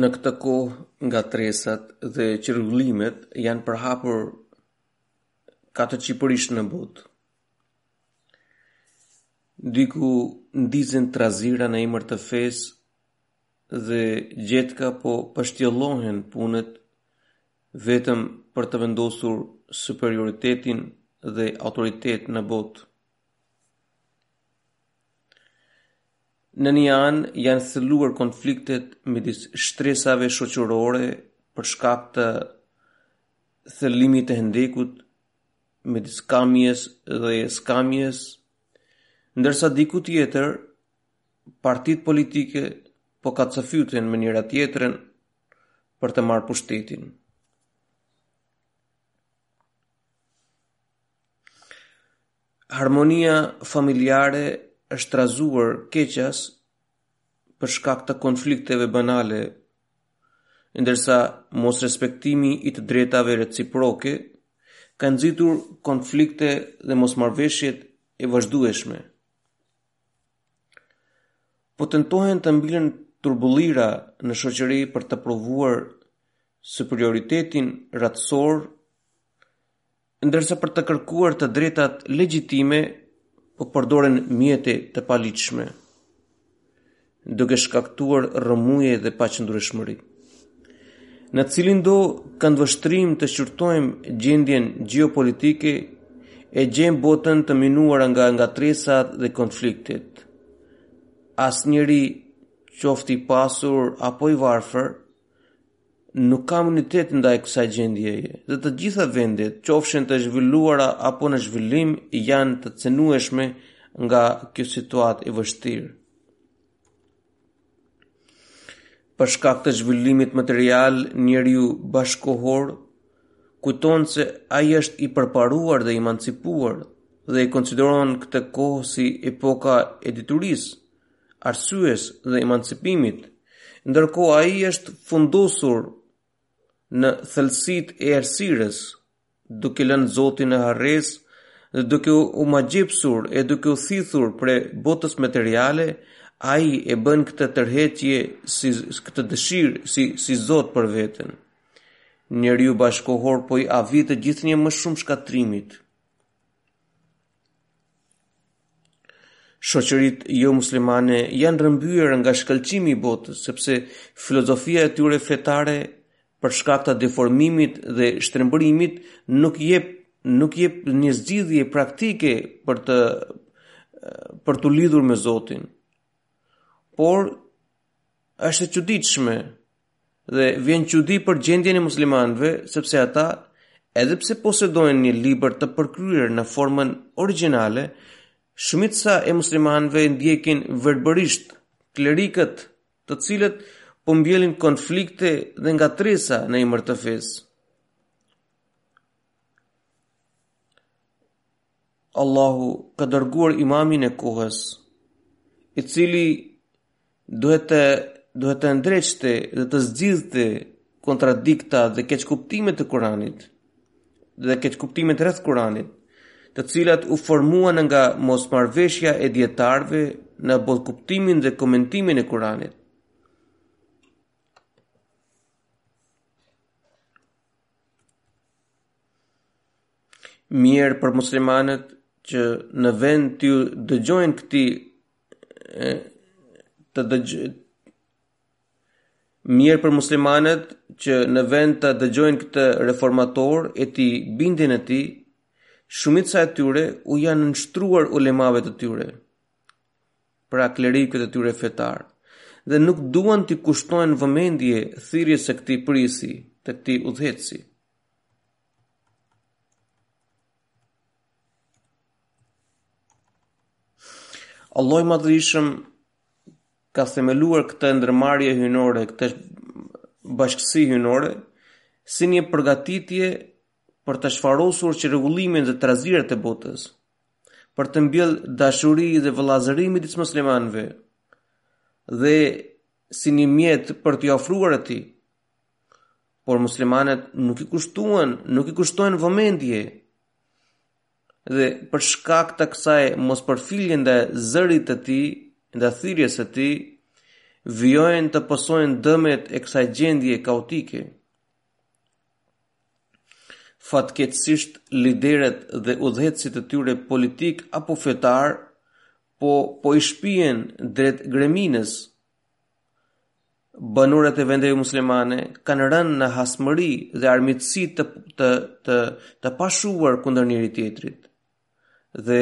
Në këtë kohë ngatërresat dhe çrregullimet janë përhapur katërçipërisht në botë. Diku ndizen trazira në emër të fesë dhe gjetka po pështjellohen punët vetëm për të vendosur superioritetin dhe autoritet në botë. Në një anë janë thelluar konfliktet midis shtresave shoqërore për shkak të thellimit të hendekut midis kamjes dhe skamjes, ndërsa diku tjetër partitë politike po kacafyten me njëra-tjetrën për të marrë pushtetin. Harmonia familjare është trazuar keqas për shkak të konflikteve banale, ndërsa mosrespektimi i të drejtave reciproke ka nxitur konflikte dhe mosmarrëveshje të vazhdueshme. Po tentohen të mbillen turbullira në shoqëri për të provuar superioritetin racor, Ndërsa për të kërkuar të drejtat legjitime po përdoren mjete të paligjshme, duke shkaktuar rrëmujë dhe paqëndrueshmëri. Në cilindo këndvështrim të shqyrtojmë gjendjen gjeopolitike e gjejmë botën të minuar nga ngatërresat dhe konfliktet. Asnjeri, qoftë i pasur apo i varfër, Nuk ka imunitet ndaj kësaj gjendjeje dhe të gjitha vendet, qofshin të zhvilluara apo në zhvillim, janë të cenueshme nga kjo situatë e vështirë. Për shkak të zhvillimit material, njeriu bashkëkohor kujton se ai është i përparuar dhe i emancipuar dhe e konsideron këtë kohë si epoka e diturisë. arsyes dhe emancipimit, ndërkohë ai është fundosur në thellësitë e errësirës, duke lënë Zotin në harresë dhe duke u magjepsur e duke u thithur prej botës materiale, ai e bën këtë tërheqje si këtë dëshirë si si Zot për veten. Njeriu bashkëkohor po i avitet gjithnjë më shumë shkatërrimit. Shoqëritë jo-muslimane janë rrëmbyer nga shkëlqimi i botës, sepse filozofia e tyre fetare, për shkak të deformimit dhe shtrembërimit, nuk jep nuk jep një zgjidhje praktike për të për të lidhur me Zotin. Por është e çuditshme, Dhe vjen çudi për gjendjen e muslimanëve, sepse ata, edhe pse posedojnë një libër të përkryer në formën origjinale, shumica e muslimanëve ndjekin verbërisht klerikët, të cilët po mbjellin konflikte dhe ngatresa në emër të fesë. Allahu ka dërguar imamin e kohës, i cili duhet të duhet të ndreqte dhe të zgjidhte kontradikta dhe keqkuptime të Kuranit dhe keqkuptimet rreth Kuranit, të cilat u formuan nga mosmarrëveshja e dietarëve në botëkuptimin dhe komentimin e Kuranit. Mjerë për muslimanët që në vend të dëgjojnë këtij të dëgjojnë Mjerë për muslimanët që në vend të dëgjojnë këtë reformator e t'i binden atij, shumica e tyre u janë nënshtruar ulemave të tyre, pra klerikët e tyre fetarë, dhe nuk duan t'i kushtojnë vëmendje thirrjes së këtij prijësi të këtij udhëheqësi. Allahu i madhërishëm ka themeluar këtë ndërmarrje hyjnore, këtë bashkësi hyjnore, si një përgatitje për të shfarosur çrregullimin dhe trazirat e botës, për të mbjellë dashuri dhe vëllazëri midis muslimanëve, dhe si një mjet për t'iu afruar atij, Por muslimanët nuk i kushtuan, nuk i kushtojnë vëmendje. Dhe për shkak të kësaj mospërfilljeje ndaj zërit të tij, ndaj thirrjes së tij, vijojnë të pësojnë dëmet e kësaj gjendjeje kaotike. Fatkeqësisht liderët dhe udhëheqësit e tyre politikë apo fetarë po po i shpien drejt greminës banorët e vendeve muslimane kanë rënë në hasmëri dhe armiqësi të të të, të pashuar kundër njëri-tjetrit dhe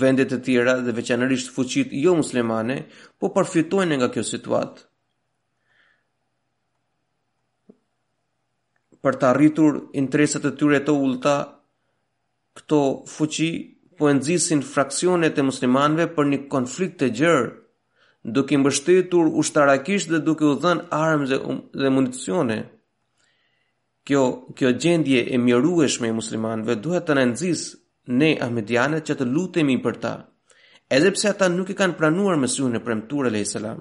vendet e tjera dhe veçanërisht fuqitë jomuslimane po përfitojnë nga kjo situatë. Për të arritur interesat e tyre të ulta, Këto fuqi po e nxisin fraksionet e muslimanëve për një konflikt të gjerë, duke i mbështetur ushtarakisht dhe duke u dhënë armë dhe, um, dhe municione. Kjo, kjo gjendje e mjerueshme e muslimanëve duhet të na nxisë ne ahmedianët që të lutemi për ta, edhe pse ata nuk e kanë pranuar Mesihun e premtuar alayhis salam.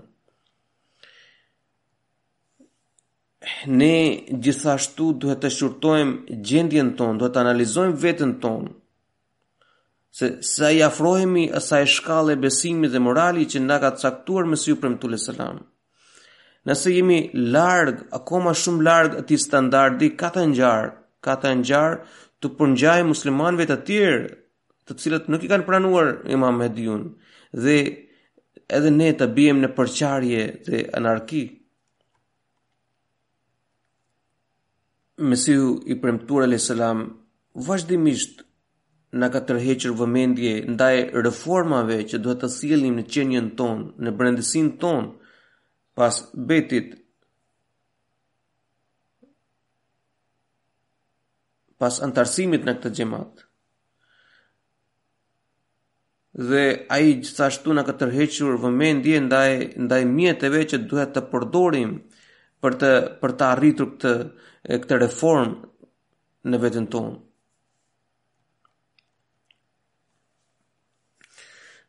Ne gjithashtu duhet të shqyrtojmë gjendjen tonë, duhet të analizojmë veten tonë. Se sa i afrohemi asaj shkalle besimi dhe morali që na ka caktuar Mesihu i premtuar alayhis salam. Nëse jemi larg, akoma shumë larg atij standardi, ka të ngjarë, ka të ngjarë t'u përngjajmë muslimanëve të tjerë, të cilët nuk e kanë pranuar Imam Mehdiun dhe edhe ne të biem në përçarje dhe anarki. Mesihu i premtuar alayhis salam vazhdimisht na ka tërhequr vëmendje ndaj reformave që duhet të sjellim në qenien tonë, në brendësinë tonë, pas betit, pas anëtarësimit në këtë xhemat. dhe ai gjithashtu na ka tërhequr vëmendje ndaj ndaj mjeteve që duhet të përdorim për të për të arritur këtë këtë reformë në veten tonë.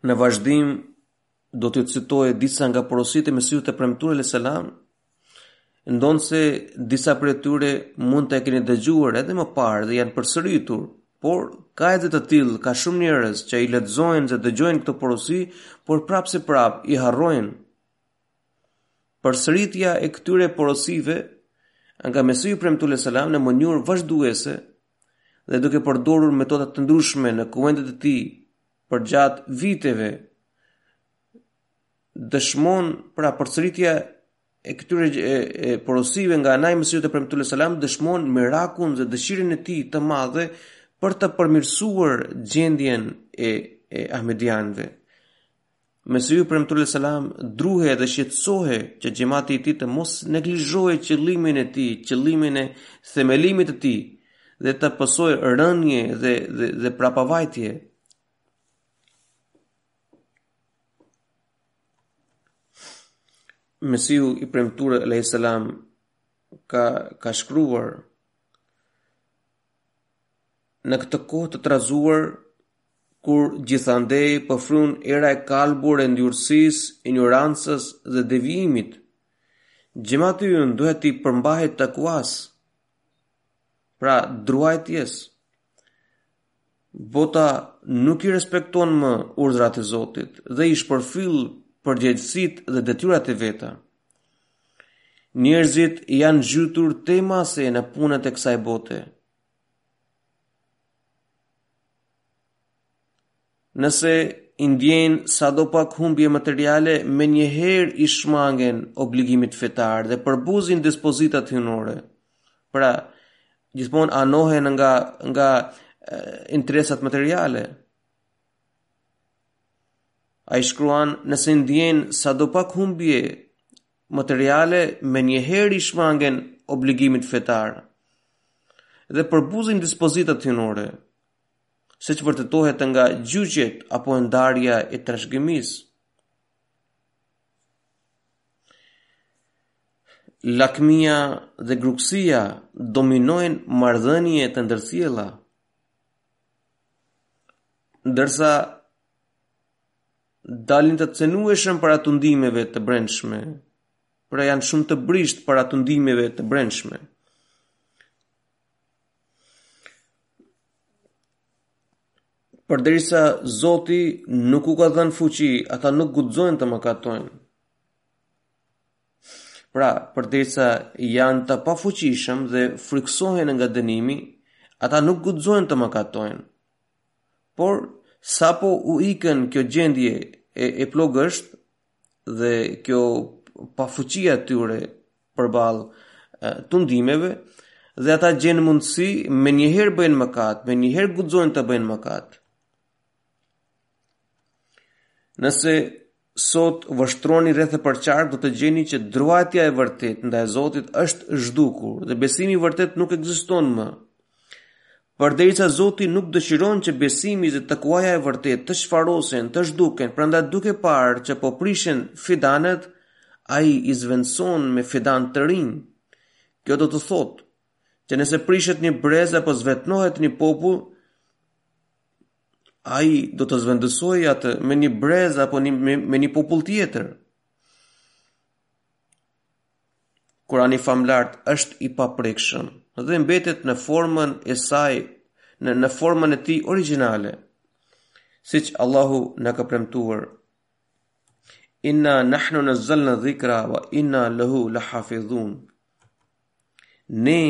Në vazhdim do t'ju citoj disa nga porositë e Mesihut të premtuar alayhis salam Ndonëse disa prej tyre mund t'i keni dëgjuar edhe më parë dhe janë përsëritur, por ka edhe të tillë, ka shumë njerëz që i lexojnë dhe dëgjojnë këto porosi, por prapë se prapë i harrojnë. Përsëritja e këtyre porosive nga Mesihu i premtuar alayhis salam në mënyrë vazhduese dhe duke përdorur metoda të ndryshme në kuvendet e tij përgjatë viteve dëshmon pra përsëritja e këtyre e, e porosive nga ana e Mesihut të premtuar alayhis salam dëshmon merakun dhe dëshirën e tij të madhe për të përmirësuar gjendjen e e ahmedianëve. Mesihu i premtuar alayhis salam druhej dhe shqetësohej që xhemati i tij të mos neglizhojë qëllimin e tij, qëllimin e themelimit të tij dhe të pësojë rënie dhe dhe, dhe prapavajtje. Mesihu i premtuar alayhis salam ka ka shkruar në këtë kohë të trazuar kur gjithandej po fryn era e kalbur e ndyrësisë, injorancës dhe devijimit, xhemati ynë duhet t'i përmbahet takuas, pra druajtjes. Bota nuk i respekton më urdhrat e Zotit dhe i shpërfill përgjegjësitë dhe detyrat e veta. Njerëzit janë zhytur tej mase në punët e kësaj bote. Nëse ndjejnë sadopak humbje materiale, menjëherë i shmangen obligimit fetar dhe përbuzin dispozitat hyjnore. Pra, gjithmonë anohen nga nga interesat materiale. Ai shkruan, nëse ndjejnë sadopak humbje materiale, menjëherë i shmangen obligimit fetar dhe përbuzin dispozitat hyjnore. siç vërtetohet nga gjyqet apo ndarja e trashëgimisë. Lakmia dhe grykësia dominojnë marrëdhëniet e ndërsjella. Ndërsa dalin të cenueshëm para tundimeve të brendshme, pra janë shumë të brishtë para tundimeve të brendshme. Përderisa Zoti nuk u ka dhënë fuqi, ata nuk guxojnë të mëkatojnë. Pra, përderisa janë të pafuqishëm dhe frikësohen nga dënimi, ata nuk guxojnë të mëkatojnë. Por, sapo u ikën kjo gjendje e, e plogësht, dhe kjo pafuqia e tyre përballë tundimeve dhe ata gjejnë mundësi menjëherë bëjnë mëkat, menjëherë guxojnë të bëjnë mëkat. Nëse sot vështroni rreth e përqark do të gjeni që druajtja e vërtetë ndaj Zotit është zhdukur dhe besimi i vërtetë nuk ekziston më. Përderisa Zoti nuk dëshiron që besimi dhe takvaja e vërtetë të shfarosen, të zhduken, prandaj duke parë që po prishen fidanet, Ai i zëvendëson me fidanë të rinj. Kjo do të thotë që nëse prishet një brez apo zvetënohet një popull, Ai do ta zëvendësojë atë me një brez apo një, me, me një popull tjetër. Kurani i famëlartë është i paprekshëm dhe mbetet në formën e saj në, në formën e tij origjinale, siç Allahu na ka premtuar. Inna nahnu nazzalna dhikra wa inna lahu lahafizun. Ne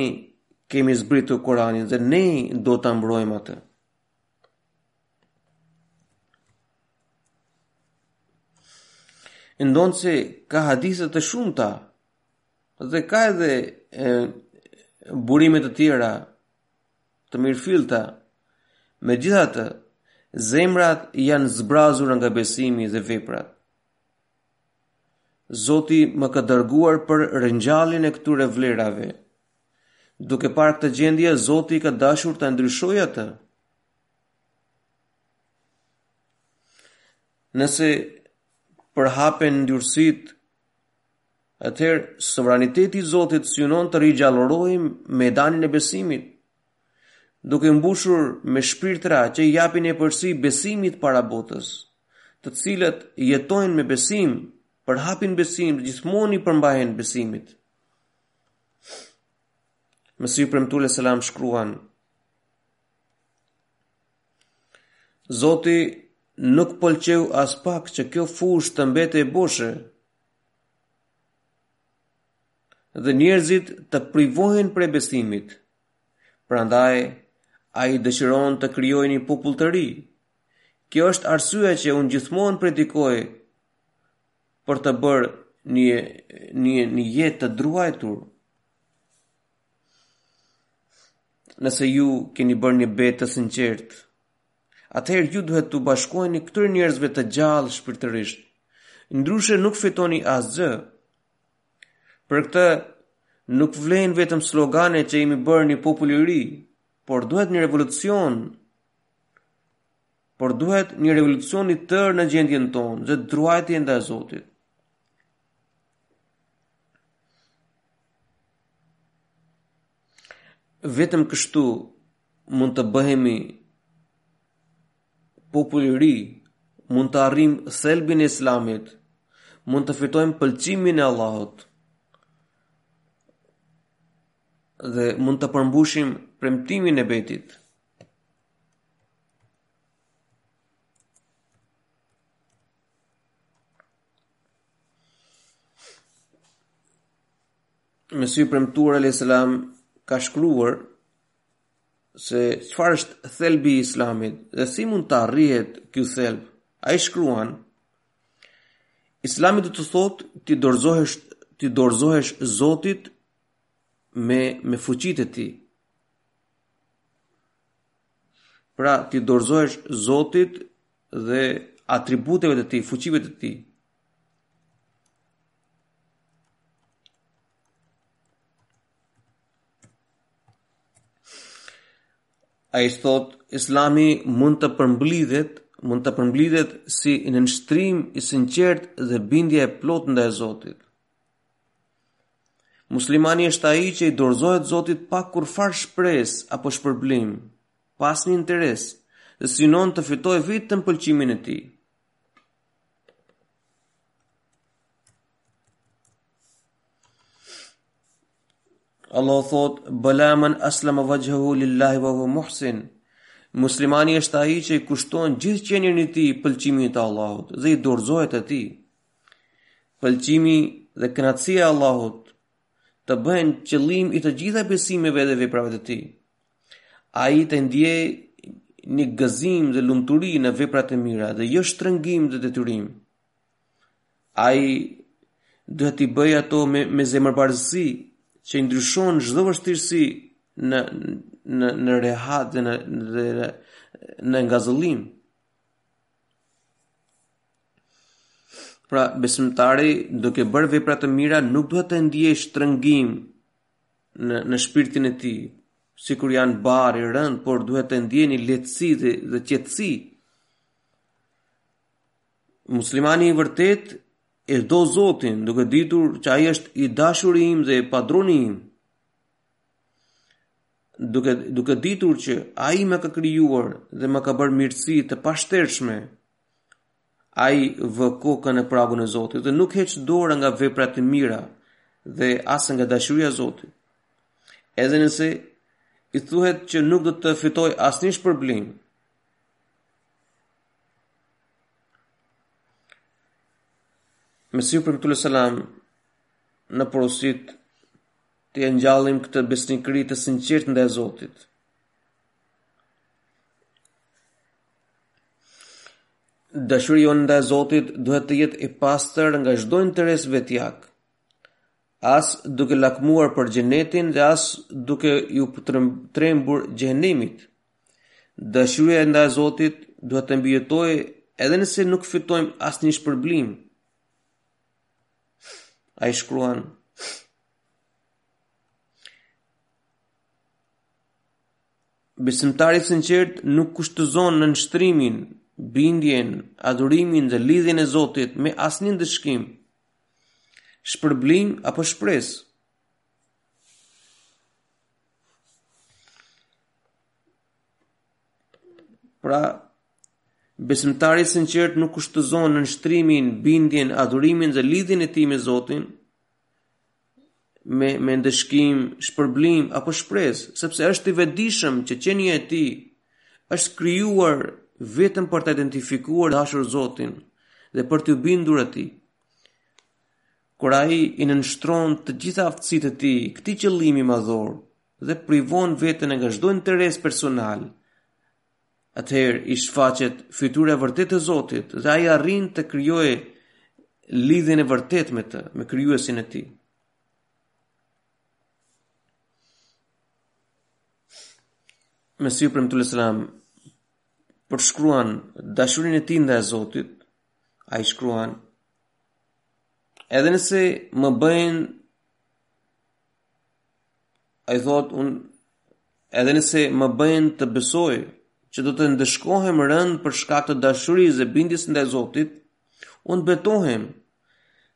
kemi zbritur Kur'anin dhe ne do ta mbrojmë atë. Ndonëse ka hadithe të shumta dhe ka edhe e, burime të tjera të mirëfillta, megjithatë zemrat janë zbrazur nga besimi dhe veprat. Zoti më ka dërguar për ringjalljen e këtyre vlerave. Duke parë këtë gjendje, Zoti ka dashur ta ndryshojë atë. Nëse përhapen ndyrësitë, atëherë sovraniteti i Zotit synon të rigjallërojë mejdanin e besimit. duke mbushur me shpirtra që i japin epërsi besimit para botës, të cilët jetojnë me besim, përhapin besim, gjithmonë i përmbahen besimit. Mesihu i Premtuar alejhi selam shkruan, Zoti nuk pëlqeu aspak që kjo fushë të mbetej boshe. dhe njerëzit të privohen prej besimit. Prandaj, ai dëshiron të krijojë një popull të ri. Kjo është arsyeja që unë gjithmonë predikoj për të bërë një, një, një jetë të druajtur. Nëse ju keni bërë një bet të sinqertë, atëherë ju duhet t'u bashkoheni këtyre njerëzve të gjallë shpirtërisht. Ndryshe nuk fitoni asgjë. Për këtë nuk vlen vetëm slogane që jemi bërë një popull i ri, por duhet një revolucion. Por duhet një revolucion i tërë në gjendjen tonë, dhe druajtje ndaj Zotit. Vetëm kështu mund të bëhemi popull i ri, mund të arrijmë thelbin e Islamit, mund të fitojmë pëlqimin e Allahut dhe mund të përmbushim premtimin e Betit. Mesihu i Premtuar alejhi selam ka shkruar se çfarë është thelbi i islamit dhe si mund të arrihet ky thelb. Ai shkruan, islami do të thotë t'i dorëzohesh, t'i dorëzohesh zotit me, me fuqitë e tij. Pra t'i dorëzohesh zotit dhe atributeve të tij, fuqive të tij. Ai thotë, islami mund të përmblidhet, mund të përmblidhet si një nënshtrim i sinqertë dhe bindje e plotë ndaj Zotit. Muslimani është ai që i dorëzohet Zotit pa kurrfarë shpresë apo shpërblim, pa asnjë interes, dhe synon të fitojë vetëm pëlqimin e Tij. Allahu thotë bala man aslama wajhahu lillahi wa huwa muhsin muslimani është ai që i kushton gjithë qenien e tij pëlqimit të Allahut dhe i dorëzohet atij pëlqimi dhe kënaqësia e Allahut të bëhen qëllim i të gjitha besimeve dhe veprave të tij Ai të ndiejë një gëzim dhe lumturi në veprat e mira dhe jo shtrëngim dhe detyrim. Ai duhet t'i bëjë ato me me zemërbardhësi që i ndryshon çdo vështirësi në në në rehat dhe në dhe në, në ngazëllim. Pra, besimtari duke bërë vepra të mira nuk duhet të ndiejë shtrëngim në në shpirtin e tij, sikur janë barrë e rëndë, por duhet të ndiejë lehtësi dhe, dhe qetësi. Muslimani i vërtetë e do Zotin, duke ditur që ai është i dashuri im dhe padroni im. Duke duke ditur që ai më ka krijuar dhe më ka bërë mirësi të pashtershme, Ai vë kokën në pragun e Zotit dhe nuk heq dorë nga veprat e mira dhe as nga dashuria e Zotit. Edhe nëse i thuhet që nuk do të fitojë asnjë shpërblim. Mesihu i Premtuar alejhi selam na porosit ta ngjallim këtë besnikëri të sinqertë ndaj Zotit. Dashuria jonë ndaj Zotit duhet të jetë e pastër nga çdo interes vetjak, as duke lakmuar për xhenetin dhe as duke iu trembur xhehenemit. Dashuria ndaj Zotit duhet të mbijetojë edhe nëse nuk fitojmë asnjë shpërblim. Ai shkruan Besimtari i sinqertë nuk kushtëzon nënshtrimin, bindjen, adhurimin dhe lidhjen e Zotit me asnjë ndëshkim, shpërblim apo shpresë. Pra, besimtari i sinqertë nuk kushtëzon nënshtrimin, bindjen, adhurimin dhe lidhjen e tij me Zotin me me ndëshkim, shpërblim apo shpresë, sepse është i vetëdijshëm që qenia e tij është krijuar vetëm për të identifikuar dhe dashur Zotin dhe për t'u bindur atij. Kur ai i nënshtron të gjitha aftësitë e tij këtij qëllimi madhor dhe privon veten nga çdo interes personal, atëherë i shfaqet fytyra e vërtetë e Zotit dhe ai arrin të krijojë lidhjen e vërtetë me të, me krijuesin e tij. Mesihu i Premtuar alejhi selam përshkruan dashurinë e tij ndaj Zotit, ai shkruan, edhe nëse më bëjnë Ai thotë, edhe nëse më bëjnë të besoj që do të ndëshkohem rëndë për shkak të dashurisë dhe bindjes ndaj Zotit, unë betohem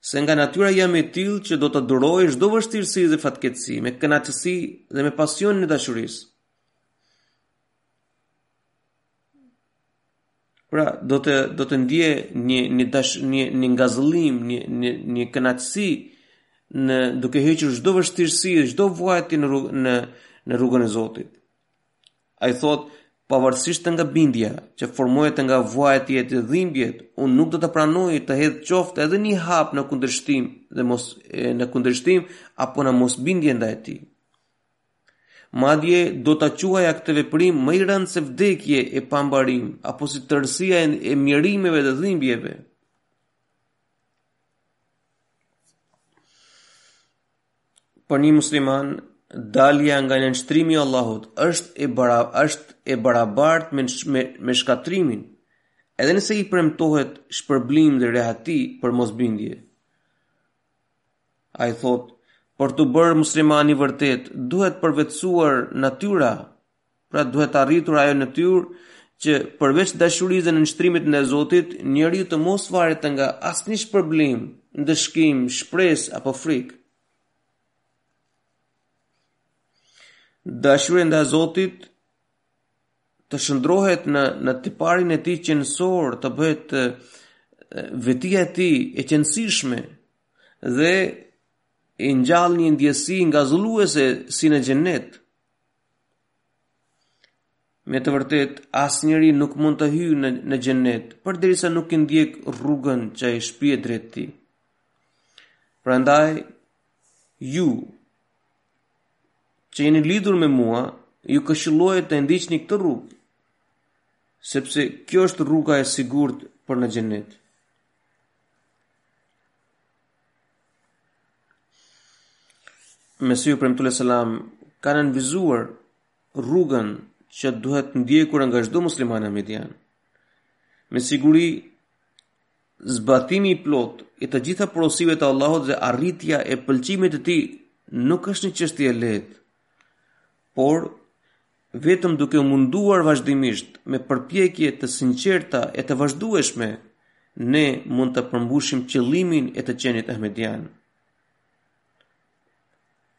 se nga natyra jam i tillë që do të duroj çdo vështirësi dhe fatkeqësi me kënaqësi dhe me pasionin e dashurisë. Pra, do të do të ndje një një dash një një ngazëllim, një një një kënaqësi në duke hequr çdo vështirësi, çdo vuajtje në rrugë në në rrugën e Zotit. Ai thotë, pavarësisht nga bindja që formohet nga vuajtjet e dhimbjet, unë nuk do të pranoj të hedh qoftë edhe një hap në kundërshtim dhe mos e, në kundërshtim apo në mos bindje ndaj tij. Madje, do ta quaja këtë veprim më i rëndë se vdekje e pambarim, apo si tërësia e mjerimeve dhe dhimbjeve. Për një musliman, dalja nga nënshtrimi i Allahut është e bara, është e barabartë me, me, me shkatërrimin, edhe nëse i premtohet shpërblim dhe rehati për mosbindje. Ai thotë, Për t'u bërë musliman i vërtetë, duhet përvetësuar natyra, pra duhet arritur ajo natyrë që përveç dashurisë dhe nënshtrimit ndaj Zotit, njeriu të mos varet nga asnjë shpërblim, ndëshkim, shpresë apo frikë. Dashuria ndaj Zotit të shndërrohet në në tiparin e tij qenësor, të bëhet vetia e tij e qenësishme, dhe i ngjall një ndjesi ngazëlluese si në xhenet. Me të vërtetë, asnjeri nuk mund të hyjë në, në xhenet, përderisa nuk i ndjek rrugën që e shpie drejt tij. Prandaj, ju, që jeni lidhur me mua, ju këshilloj të ndiqni këtë rrugë, sepse kjo është rruga e sigurt për në xhenet. Mesihu i Premtuar alejhi selam ka nënvizuar rrugën që duhet ndjekur nga çdo musliman ahmedian. Me siguri zbatimi i plotë i të gjitha porosive të Allahut dhe arritja e pëlqimit të tij nuk është një çështje e lehtë. por vetëm duke u munduar vazhdimisht me përpjekje të sinqerta e të vazhdueshme ne mund të përmbushim qëllimin e të qenit ahmedian.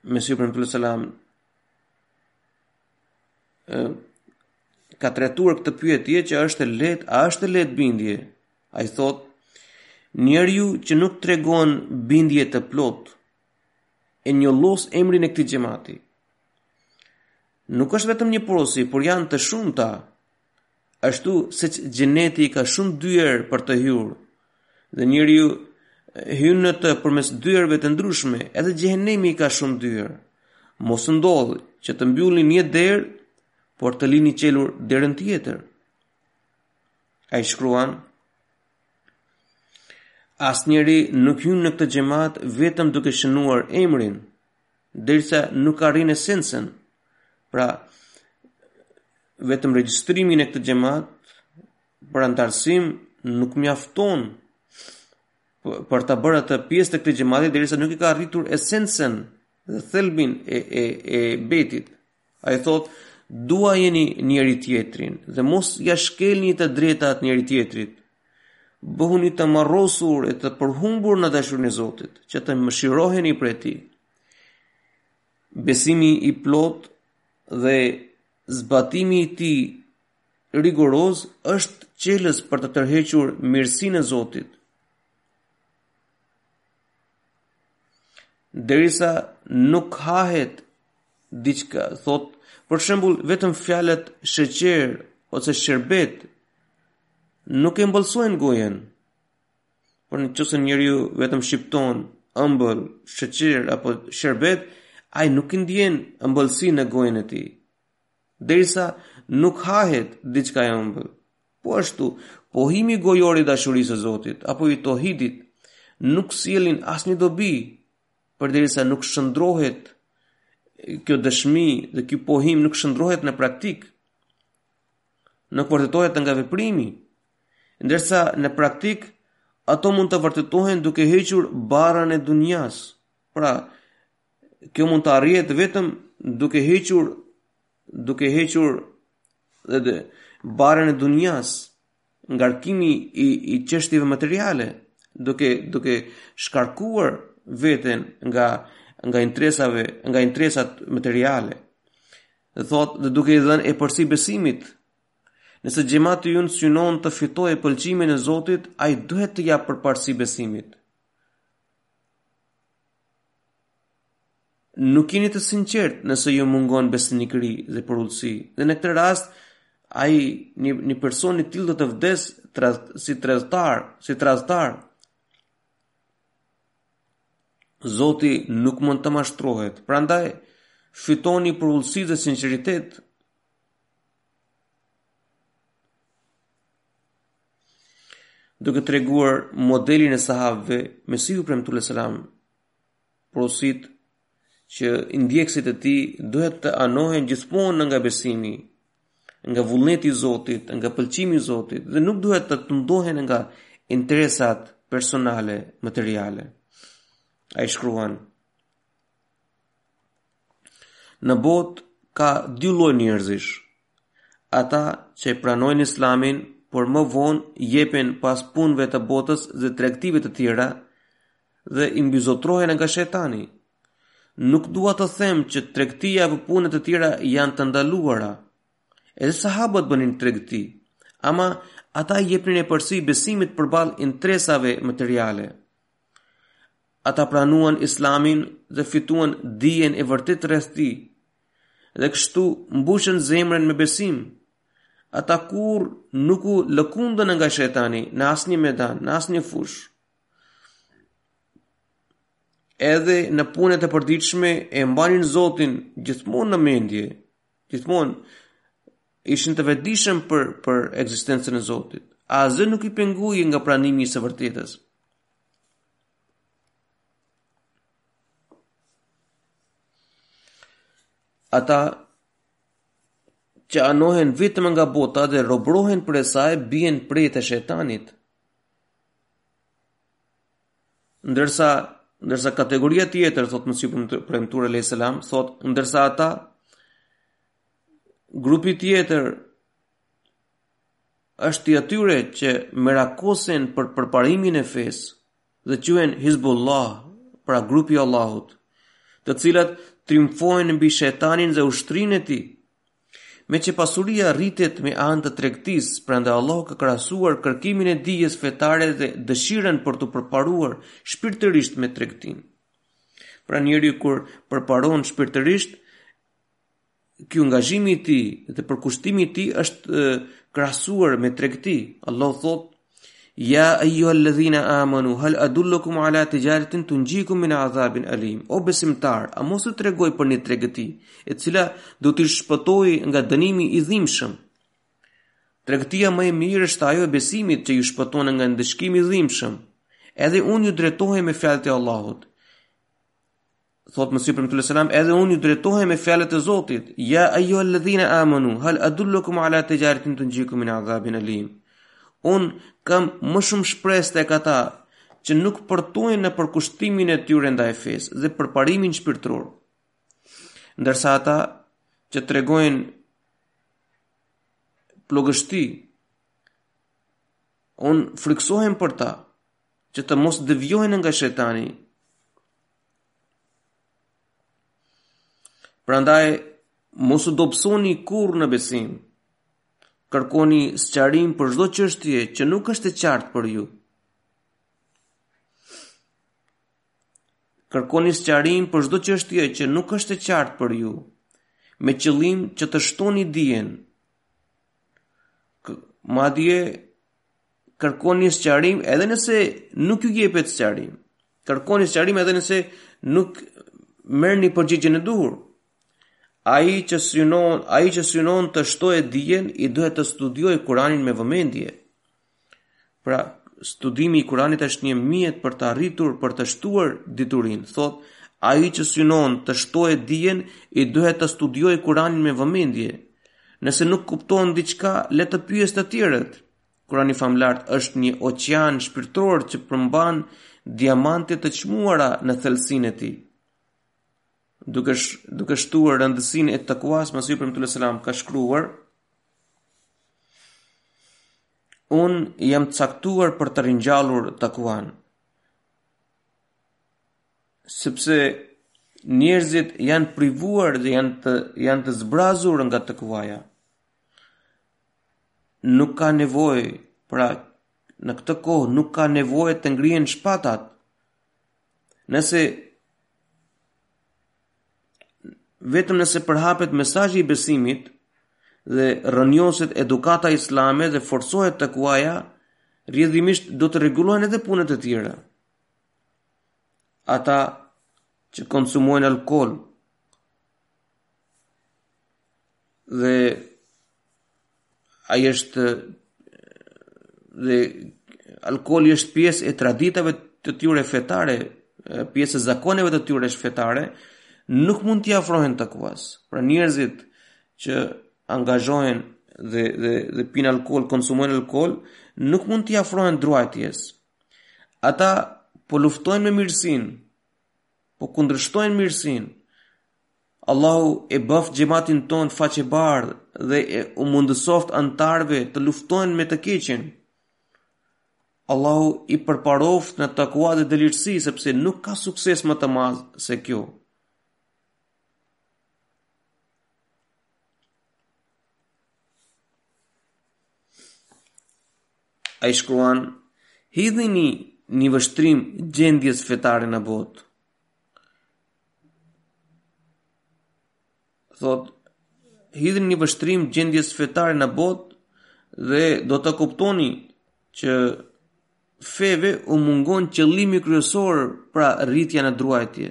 Mesihu i Premtuar alejhi selam ka trajtuar këtë pyetje që është e lehtë, a është e lehtë bindja? Ai thotë, njeriu që nuk tregon bindje të plotë e njollos emrin e këtij xhamati. Nuk është vetëm një porosi, por janë të shumta. Ashtu siç xheneti ka shumë dyer për të hyrë dhe njeriu hyn në të përmes dyerve të ndryshme, edhe xhehenemi ka shumë dyer. Mos ndodhë që të mbyllni një derë, por të lini çelur derën tjetër. Ai shkruan: Asnjeri nuk hyn në këtë xhamat vetëm duke shënuar emrin, derisa nuk arrin esencën. Pra, vetëm regjistrimi në këtë xhamat për anëtarësim nuk mjafton për ta bërë atë pjesë të këtij xhamati derisa nuk e ka arritur esencën dhe thelbin e e e bejtit. Ai thotë, duajeni njëri-tjetrin dhe mos ia shkelni të drejtat njëri-tjetrit. Bëhuni të marrosur e të përhumbur në dashurinë e Zotit, që të mëshiroheni prej tij. Besimi i plotë dhe zbatimi i tij rigoroz është çelës për të tërhequr mirësinë e Zotit. Derisa nuk hahet diçka, thotë, për shembull, vetëm fjalët sheqer ose sherbet nuk e ëmbëlsojnë gojën. Por në qoftë se njeriu vetëm shqipton ëmbël, sheqer apo sherbet, ai nuk e ndien ëmbëlsinë në gojën e tij. Derisa nuk hahet diçka e ëmbël. Po ashtu, pohimi gojor i dashurisë së Zotit apo i teuhidit nuk sjellin asnjë dobi përderisa nuk shndërrohet kjo dëshmi dhe ky pohim nuk shndërrohet në praktikë. Nuk vërtetohet nga veprimi, ndërsa në praktikë ato mund të vërtetohen duke hequr barrën e dynjasë. Pra, kjo mund të arrihet vetëm duke hequr duke hequr dhe dhe barrën e dunjasë, ngarkimi i, i çështjeve materiale, duke, duke shkarkuar veten nga, nga interesave, nga interesat materiale. Dhe thotë, dhe duke i dhënë epërsi besimit, nëse xhemati ynë synon të fitojë pëlqimin e Zotit, ai duhet t'i japë përparësi besimit. nuk jeni të sinqertë nëse ju mungon besnikëri dhe përulësi. Dhe në këtë rast, ai një, një person i tillë do të vdesë traz, si tradhtar, si tradhtar. Zoti nuk mund të mashtrohet. Prandaj fitoni përulësi dhe sinqeritet. duke treguar modelin e sahabëve Mesihu i Premtuar alejhi selam porosit që ndjekësit e tij duhet të anohen gjithmonë nga besimi nga vullneti i Zotit, nga pëlqimi i Zotit dhe nuk duhet të tundohen nga interesat personale, materiale. Ai shkruan, Në botë ka dy lloj njerëzish, ata që e pranojnë Islamin, por më vonë jepen pas punëve të botës dhe tregtive të tjera dhe mbizotërohen nga shejtani. Nuk dua të them që tregtia apo punët e tjera janë të ndaluara. Edhe sahabët bënin tregti, ama ata i jepnin epërsi besimit përballë interesave materiale. Ata pranuan Islamin dhe fituan dijen e vërtetë rreth tij. Dhe kështu mbushën zemrën me besim. Ata kurrë nuk u lëkundën nga shejtani në asnjë mejdan, në asnjë fushë. Edhe në punët e përditshme e mbanin Zotin gjithmonë në mendje. Gjithmonë ishin të vetëdijshëm për për ekzistencën e Zotit. Asgjë nuk i pengoi nga pranimi i së vërtetës. Ata që anohen vetëm nga bota dhe robërohen prej saj, bien pre e shejtanit. Ndërsa, ndërsa kategoria tjetër, thotë Mesihu i Premtuar alejhi selam, thotë, ndërsa ata, grupi tjetër, Është i atyre që merakosen për përparimin e fesë dhe quhen Hizbullah, pra grupi i Allahut, të cilët triumfojnë mbi shejtanin dhe ushtrinë e tij. Meqë pasuria rritet me anë të tregtisë, prandaj Allahu ka krahasuar kërkimin e dijes fetare dhe dëshirën për t'u përparuar shpirtërisht me tregtinë. Pra njeriu kur përparon shpirtërisht, ky angazhim i tij dhe përkushtimi i tij është krahasuar me tregti. Allahu thotë: "Ya ayyuhalladhina amanu hal adullukum ala tijaratin tunjikum min azabin alim." O besimtarë, a mos t'ju tregoj për një tregti, e cila do t'ju shpëtojë nga dënimi i dhimbshëm? Tregtia më e mirë është ajo e besimit që ju shpëton nga ndëshkimi i dhimbshëm. Edhe unë ju drejtohem me fjalët e Allahut. Thotë Mesihu i Premtuar alejhi selam, edhe unë ju drejtohem me fjalët e Zotit, ya ayyuhalladhina amanu, hal adullukum ala tijaratin tunjikum min azabin alim. Unë kam më shumë shpresë tek ata që nuk përtojnë në përkushtimin e tyre ndaj fesë dhe përparimin shpirtëror. Ndërsa ata që tregojnë plogështi, unë frikësohem për ta që të mos devijohen nga shejtani Prandaj mos u dobësoni kurrë në besim. Kërkoni sqarim për çdo çështje që nuk është e qartë për ju. Kërkoni sqarim për çdo çështje që nuk është e qartë për ju, me qëllim që të shtoni dijen. Madje kërkoni sqarim edhe nëse nuk ju jepet sqarim. Kërkoni sqarim edhe nëse nuk merrni përgjigjen e duhur. Ai që synon, ai që synon të shtojë dijen, i duhet të studiojë Kur'anin me vëmendje. Pra, studimi i Kur'anit është një mjet për ta rritur, për të shtuar diturinë. Thotë, ai që synon të shtojë dijen, i duhet të studiojë Kur'anin me vëmendje. Nëse nuk kupton diçka, le të pyesë të tjerët. Kurani Famëlartë është një oqean shpirtëror që përmban diamante të çmuara në thellësinë e tij. Duke sh, duke shtuar rëndësinë e takuas, Mesihu i Premtuar alejhi selam ka shkruar: Unë jam caktuar për të ringjallur takuan. sepse njerëzit janë privuar dhe janë të janë të zbrazur nga takuaja. Nuk ka nevojë, pra në këtë kohë nuk ka nevojë të ngrihen shpatat. Nëse vetëm nëse përhapet mesazhi i besimit dhe rrënjoset edukata islame dhe forcohet takuaja, rrjedhimisht do të rregullohen edhe punët e tjera. ata që konsumojnë alkool dhe ai është dhe alkooli është pjesë e traditave të tyre fetare, pjesë e zakoneve të tyre fetare, nuk mund t'i afrohen takuas. Pra njerëzit që angazhohen dhe dhe dhe pinë alkool, konsumojnë alkool, nuk mund t'i afrohen druajtjes. Ata po luftojnë me mirësinë, po kundërshtojnë mirësinë. Allahu e bëftë xhematin tonë faqebardhë dhe e u mundësoftë anëtarëve të luftojnë me të keqen. Allahu i përparoftë në takua dhe dëlirësi, sepse nuk ka sukses më të madh se kjo. Ai shkruan, hidhni një, një vështrim gjendjes fetare në botë. Thotë, hidhni një vështrim gjendjes fetare në botë dhe do ta kuptoni që feve u mungon qëllimi kryesor pra rritja në druajtje.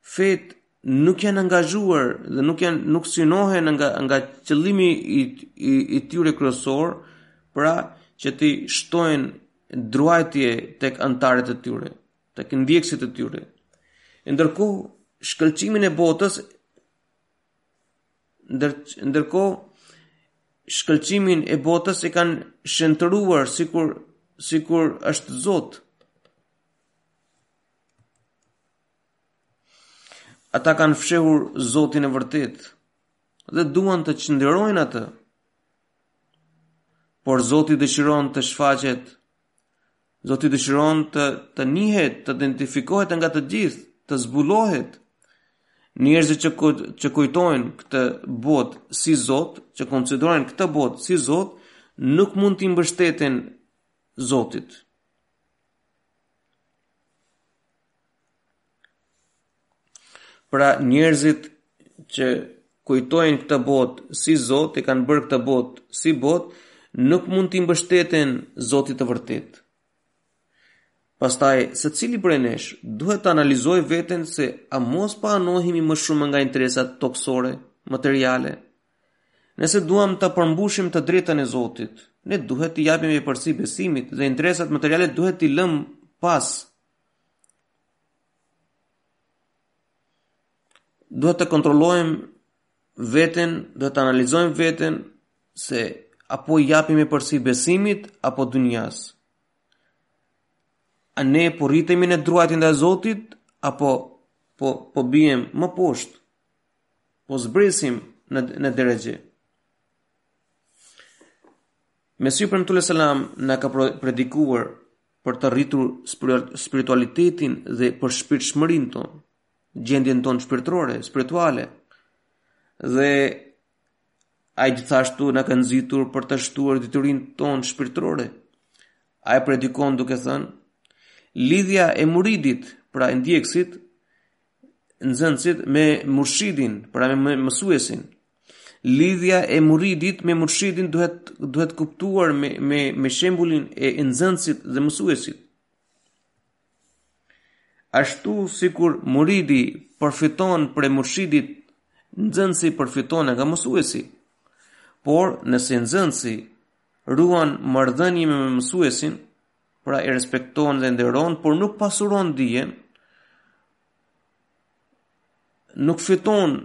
Fetë nuk janë angazhuar dhe nuk janë nuk synohen nga nga qëllimi i i, i tyre kryesor, pra që të shtojnë druajtje tek anëtarët e tyre, tek ndjekësit e tyre. E ndërkohë shkëlqimin e botës ndër ndërkohë shkëlqimin e botës e kanë shndërruar sikur sikur është Zot. Ata kanë fshehur Zotin e vërtetë dhe duan ta çnderojnë atë. Por Zoti dëshiron të shfaqet. Zoti dëshiron të të njihet, të identifikohet nga të gjithë, të zbulohet. Njerëzit që ku, që kujtojnë këtë botë si Zot, që konsiderojnë këtë botë si Zot, nuk mund t'i mbështeten Zotit. Pra njerëzit që kujtojnë këtë botë si Zot, e kanë bërë këtë botë si botë, nuk mund t'i mbështeten Zotit të vërtetë. Pastaj, secili prej nesh duhet të analizoj veten se a mos po anohemi më shumë nga interesat tokësore, materiale. Nëse duam ta përmbushim të drejtën e Zotit, ne duhet t'i japim epërsi besimit dhe interesat materiale duhet t'i lëmë pas duhet të kontrollojmë veten, duhet të analizojmë veten se a po i japim epërsi besimit apo dunjas. A ne po rritemi në druajtje ndaj Zotit apo po po biem më poshtë? Po zbresim në në derexhe. Mesihu i Premtuar alejhi selam na ka predikuar për të rritur spiritualitetin dhe për shpirtshmërinë tonë, gjendjen tonë shpirtërore, spirituale. Dhe ai gjithashtu na ka nxitur për të shtuar diturinë tonë shpirtërore. Ai predikon duke thënë: Lidhja e muridit, pra e ndjekësit, nxënësit me murshidin, pra me mësuesin, Lidhja e muridit me murshidin duhet duhet kuptuar me me me shembullin e nxënësit dhe mësuesit. Ashtu sikur muridi përfiton prej murshidit, nxënësi përfiton nga mësuesi. Por nëse nxënësi ruan marrëdhënie me mësuesin, pra e respekton dhe nderon, por nuk pasuron dijen, nuk fiton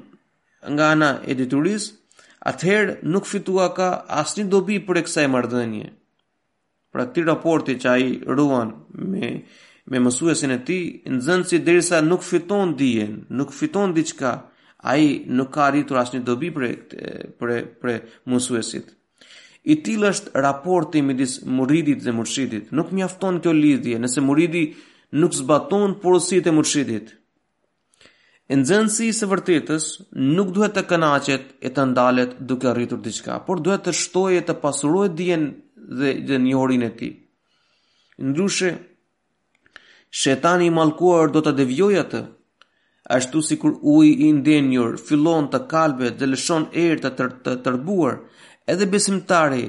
nga ana e diturisë, atëherë nuk fitua ka asnjë dobi prej kësaj marrëdhënie. Pra këti raporti që ai ruan me, me mësuesin e tij, nxënësi derisa nuk fiton dijen, nuk fiton diçka, ai nuk ka arritur asnjë dobi prej, prej, prej mësuesit. I tillë është raporti midis muridit dhe murshidit, nuk mjafton kjo lidhje nëse muridi nuk zbaton porositë e murshidit. E nxënësi i së vërtetës nuk duhet të kënaqet e të ndalet duke arritur diçka, por duhet të shtojë e të pasurojë dijen dhe, dhe njohurinë e tij. Ndryshe, shetani i mallkuar do ta devijojë atë. Ashtu sikur uji i ndenjur fillon të kalbet dhe lëshon erë të, të, të tërbuar, edhe besimtari,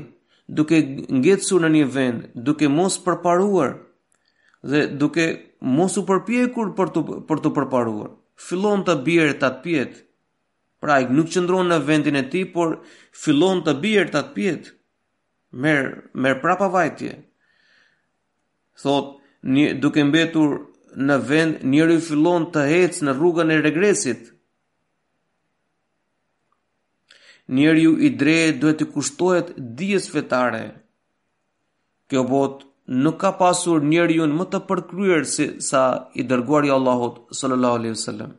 duke ngecur në një vend, duke mos përparuar, dhe duke mos u përpjekur për të për të përparuar. Fillon të bjerë tatëpjetë. Pra ai nuk qëndron në vendin e tij, por fillon të bjerë tatëpjetë. Merr merr prapavajtje. Thotë, një, duke mbetur në vend, njeriu fillon të ecë në rrugën e regresit. Njeriu i drejtë duhet t'i kushtohet dijes fetare. Kjo botë nuk ka pasur njeri më të përkryer sesa i dërguari i Allahut sallallahu alaihi wasallam.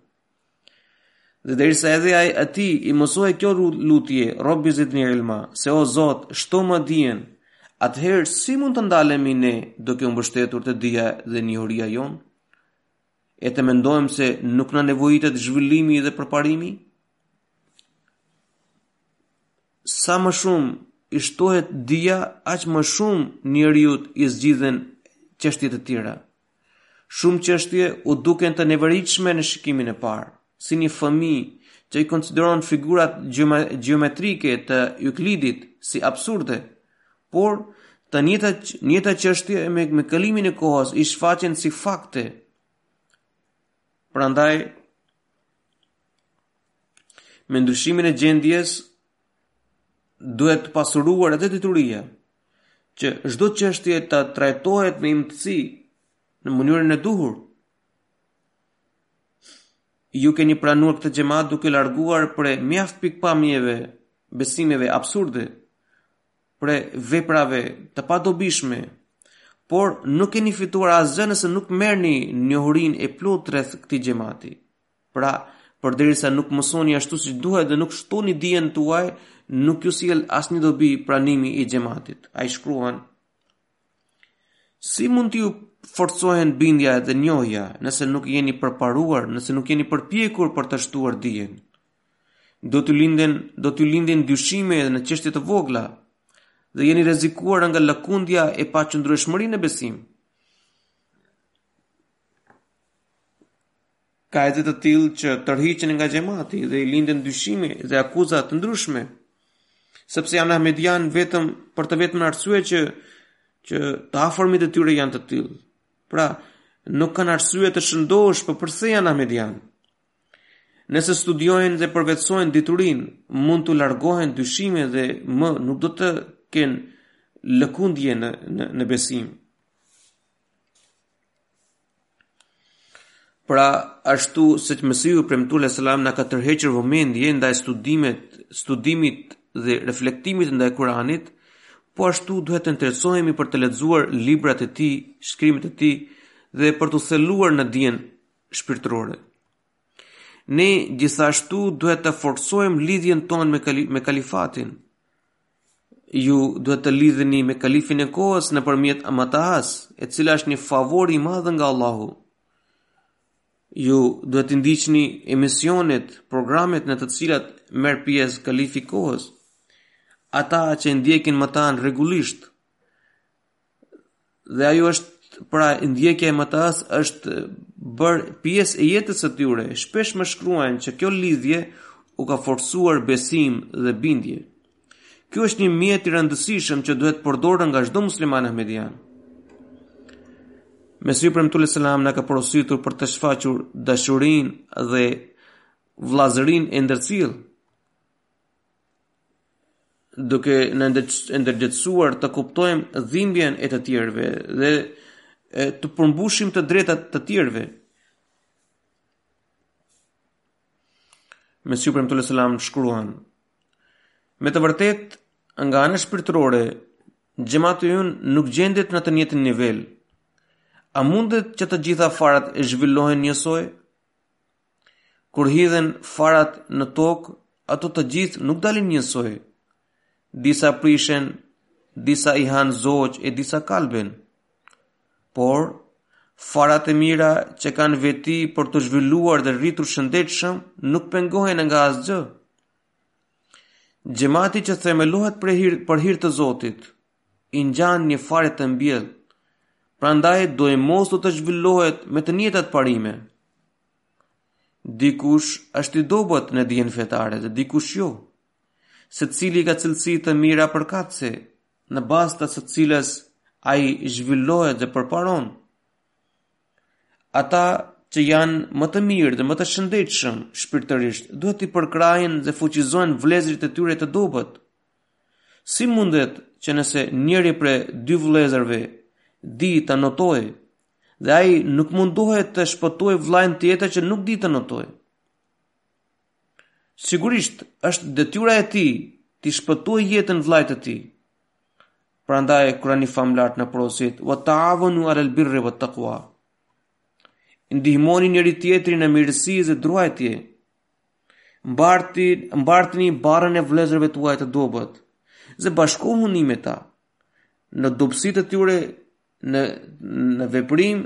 Dhe derisa edhe ai atij i mësohej kjo lutje, Rabbi zidni ilma, se o Zot, shtomë dijen, atëherë si mund të ndalemi ne duke u mbështetur te dija dhe njohuria jonë? E të mendojmë se nuk na nevojitet zhvillimi dhe përparimi? Sa më shumë i shtohet dija, aq më shumë njeriut i zgjidhen çështje të tjera. Shumë çështje u duken të neveritshme në shikimin e parë, si një fëmijë që i konsideron figurat gjeometrike të Euklidit si absurde, por të njëjtat njëjta çështje me, me kalimin e kohës i shfaqen si fakte. Prandaj Me ndryshimin e gjendjes duhet të pasuruar edhe dituria që çdo çështje të trajtohet me imtësi në mënyrën e duhur. Ju keni pranuar këtë xhamat duke larguar prej mjaft pikëpamjeve, besimeve absurde, prej veprave të padobishme, por nuk keni fituar asgjë nëse nuk merrni njohurinë e plotë rreth këtij xhamati. Pra, përderisa nuk mësoni ashtu siç duhet dhe nuk shtoni dijen tuaj, nuk ju sjell asnjë dobi pranimi i xhamatit. Ai shkruan: Si mund t'ju forcohen bindja dhe njohja, nëse nuk jeni përparuar, nëse nuk jeni përpjekur për ta shtuar dijen? Do t'ju linden, do t'ju lindin dyshime edhe në çështje të vogla dhe jeni rrezikuar nga lëkundja e paqëndrueshmëri në besim. Ka edhe të tillë që tërhiqen nga xhamati dhe i linden dyshime dhe akuza të ndryshme, sepse janë ahmedianë vetëm për të vetmen arsye që që të afërmit e tyre janë të tillë. Pra, nuk kanë arsye të shëndoshë për po përse janë ahmedianë. Nëse studiojnë dhe përvetësojnë diturinë, mund t'u largohen dyshime dhe më nuk do të kenë lëkundje në, në, në besim. Pra, ashtu siç Mesiu i Premtuar alayhis salam na ka tërhequr vëmendjen ndaj studimit, studimit dhe reflektimit ndaj Kuranit, po ashtu duhet të interesohemi për të lexuar librat e tij, shkrimet e tij dhe për t'u thelluar në dijen shpirtërore. Ne gjithashtu duhet ta forcojmë lidhjen tonë me kalifatin, Ju duhet të lidheni me kalifin e kohës nëpërmjet MTA-së, e cila është një favor i madhë nga Allahu. Ju duhet t'i ndiqni emisionet, programet në të cilat merr pjesë kalifi i kohës. Ata që e ndjekin MTA-në rregullisht, dhe ajo është pra ndjekja e MTA-së është bërë pjesë e jetës së tyre. Shpesh më shkruajnë që kjo lidhje u ka forcuar besim dhe bindje. Ky është një mjet i rëndësishëm që duhet përdorur nga çdo musliman ahmedian. Mesiu i Premtuar alayhis salam na ka porositur për të shfaqur dashurinë dhe vllazërinë e ndërsjellë. duke na ndërgjegjësuar të kuptojmë dhimbjen e të tjerëve dhe t'u përmbushim të drejtat të tjerëve. Mesiu i Premtuar alayhis salam shkruan, me të vërtet, nga ana shpirtërore, xhemati ynë nuk gjendet në të njëjtin nivel. A mundet që të gjitha farat të zhvillohen njësoj? Kur hidhen farat në tokë, ato të gjithë nuk dalin njësoj. Disa prishen, disa i hanë zogjë e disa kalben. Por, farat e mira që kanë veti për t'u zhvilluar dhe rritur shëndetshëm nuk pengohen nga asgjë. Xhemati që themelohet për hir, për hir të Zotit, i ngjan një fare të mbjellë, prandaj do e mos do të zhvillohet me të njëjtat parime. Dikush është i dobët në dijen fetare dhe dikush jo. Secili ka cilësi të mira përkatëse, në bazë të së cilës ai zhvillohet dhe përparon. Ata që janë më të mirë dhe më të shëndetshëm shpirtërisht, duhet t'i përkrahin dhe fuqizojnë vëllezërit e tyre të dobët. Si mundet që nëse njëri prej dy vëllezërve di të notojë dhe ai nuk mundohet të shpëtojë vëllanë tjetër që nuk di të notojë. Sigurisht është detyra e tij t'i shpëtojë jetën vëllait të tij. Prandaj Kurani famëlartë na porosit, ve teavenu alel birri vet-tekva. Ndihmoni njëri-tjetrin në mirësi dhe druajtje, Mbarti, mbartni barrën e vëllezërve tuaj të dobët, dhe bashkohuni me ta, në dobësitë e tyre, në, në veprim,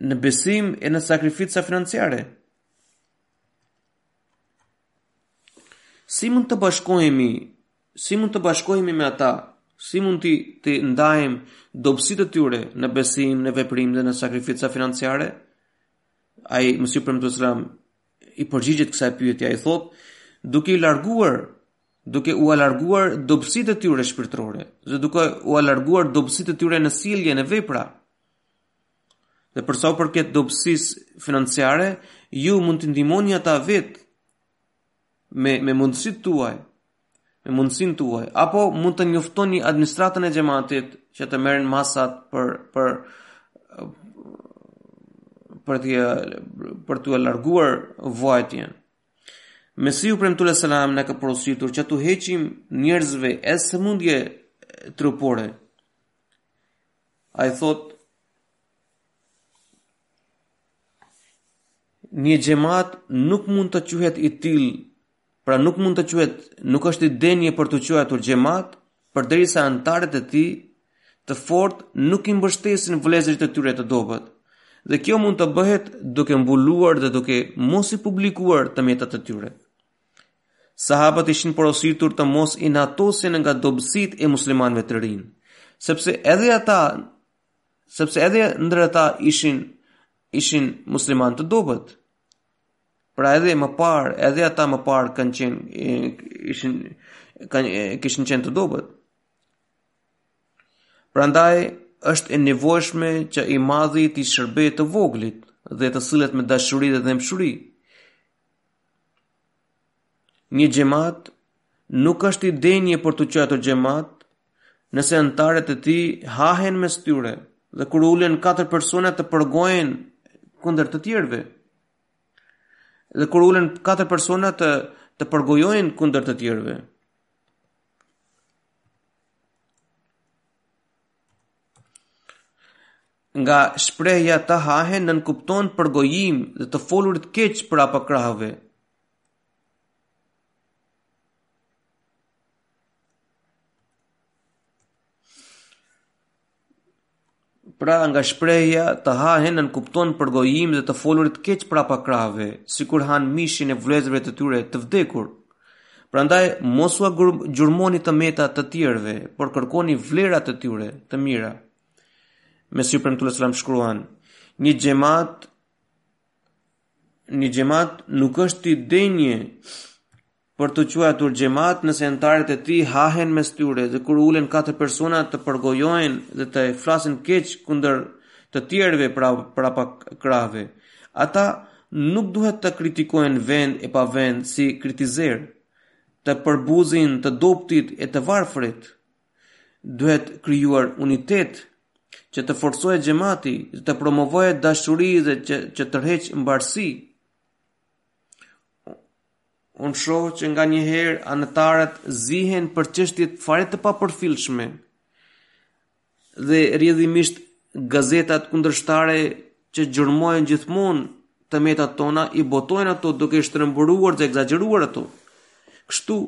në besim e në sakrifica financiare. Si mund të bashkohemi, si mund të bashkohemi me ata, si mund të, të ndajmë dobësitë e tyre në besim, në veprim dhe në sakrifica financiare? Mesihu i Premtuar alejhi selam i përgjigjet kësaj pyetjeje ai thotë duke i larguar duke ua larguar dobësitë e tyre shpirtërore dhe duke ua larguar dobësitë e tyre në sjellje në vepra dhe për sa u përket dobësisë financiare ju mund t'i ndihmoni ata vetë me me mundësitë tuaj, me mundësinë tuaj, apo mund të njoftoni administratën e xhamatit që të merren masat për për për të për t'ua larguar vuajtjen. Mesihu i Premtuar alejhi selam na ka porositur që t'u heqim njerëzve edhe sëmundje trupore. Ai thotë Një xhamat nuk mund të quhet i tillë, pra nuk mund të quhet, nuk është i denjë për t'u quajtur xhamat, përderisa anëtarët e tij të fortë nuk i mbështesin vëllezërit e tyre të dobët. Dhe kjo mund të bëhet duke mbuluar dhe duke mos i publikuar të metat e tyre. Sahabët ishin porositur të mos inatosen nga dobësitë e muslimanëve të rinj, sepse edhe ata Sepse edhe ndër ata ishin ishin muslimanë të dobët. Pra edhe më parë, edhe ata më parë kanë qenë ishin kanë kishin qenë të dobët. Prandaj është e nevojshme që i madhi t'i shërbejë të voglit dhe të sillet me dashuri dhe dhembshuri. Një xhamat nuk është i denjë për t'u quajtur xhamat nëse anëtarët e tij hahen mes tyre dhe kur ulen katër persona të përgojnë kundër të tjerëve. Dhe kur ulen katër persona të të përgojojnë kundër të tjerëve. Nga shprehja të hahen nënkupton përgojim dhe të folurit keq prapa krahëve. Pra nga shprehja të hahen nënkupton përgojim dhe të folurit keq prapa krahëve, sikur hanë mishin e vëllezërve të tyre të vdekur. Prandaj, mos ua gjurmoni të metat të tjerëve, por kërkoni vlerat e tyre të mira. Mesihu i Premtuar alejhi selam shkruan: Një xhamat një xhamat nuk është i denjë për t'u quajtur xhamat nëse anëtarët e tij hahen mes tyre dhe kur ulen katër persona të përgojojnë dhe të flasin keq kundër të tjerëve pra prapa krahëve. Ata nuk duhet të kritikojnë vend e pa vend si kritizerë, të përbuzin të dobëtit e të varfrit. Duhet krijuar unitet që të forcohet xhamati, që të promovohet dashuri dhe që që tërheq mbarësi. Unë shoh që nganjëherë anëtarët zihen për çështje fare të papërfillshme dhe rrjedhimisht gazetat kundërshtare që gjurmojnë gjithmonë të metat tona i botojnë ato duke shtrembëruar dhe ekzagjeruar ato. Kështu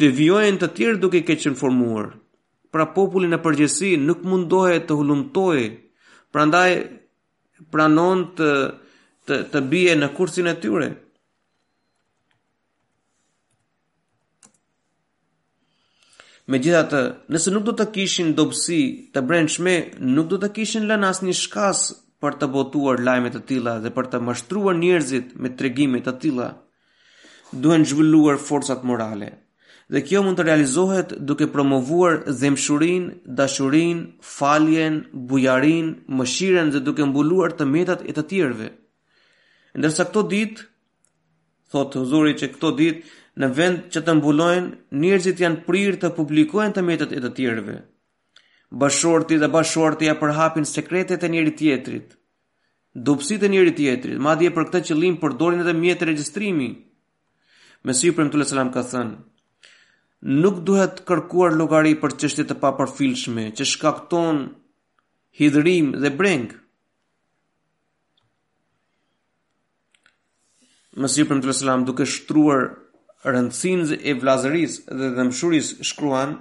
Devijojnë të tjerë duke keqinformuar. Pra populli në përgjithësi nuk mundohet të hulumtojë, prandaj pranon të të, të bie në kursin e tyre. Megjithatë, nëse nuk do të kishin dobësi të brendshme, nuk do të kishin lënë asnjë shkas për të botuar lajme të tilla dhe për të mashtruar njerëzit me tregime të tilla. duhen zhvilluar forcat morale, dhe kjo mund të realizohet duke promovuar dhembshurinë, dashurinë, faljen, bujarinë, mëshirën dhe duke mbuluar të metat e të tjerëve. Ndërsa këto ditë, thotë Huzuri që këto ditë, në vend që të mbulojnë, njerëzit janë prirë të publikojnë të metat e të tjerëve. Bashkëshorti dhe bashkëshortja përhapin sekretet e njëri-tjetrit, Dobësitë e njëri-tjetrit, madje për këtë qëllim përdorin edhe mjete regjistrimi. Mesihu i Premtuar alejhi selam ka thënë: Nuk duhet kërkuar llogari për çështje të papërfillshme që shkakton hidhërim dhe brengë. Mesihu i Premtuar alejhi selam duke shtruar rëndësinë e vëllazërisë dhe dhembshurisë shkruan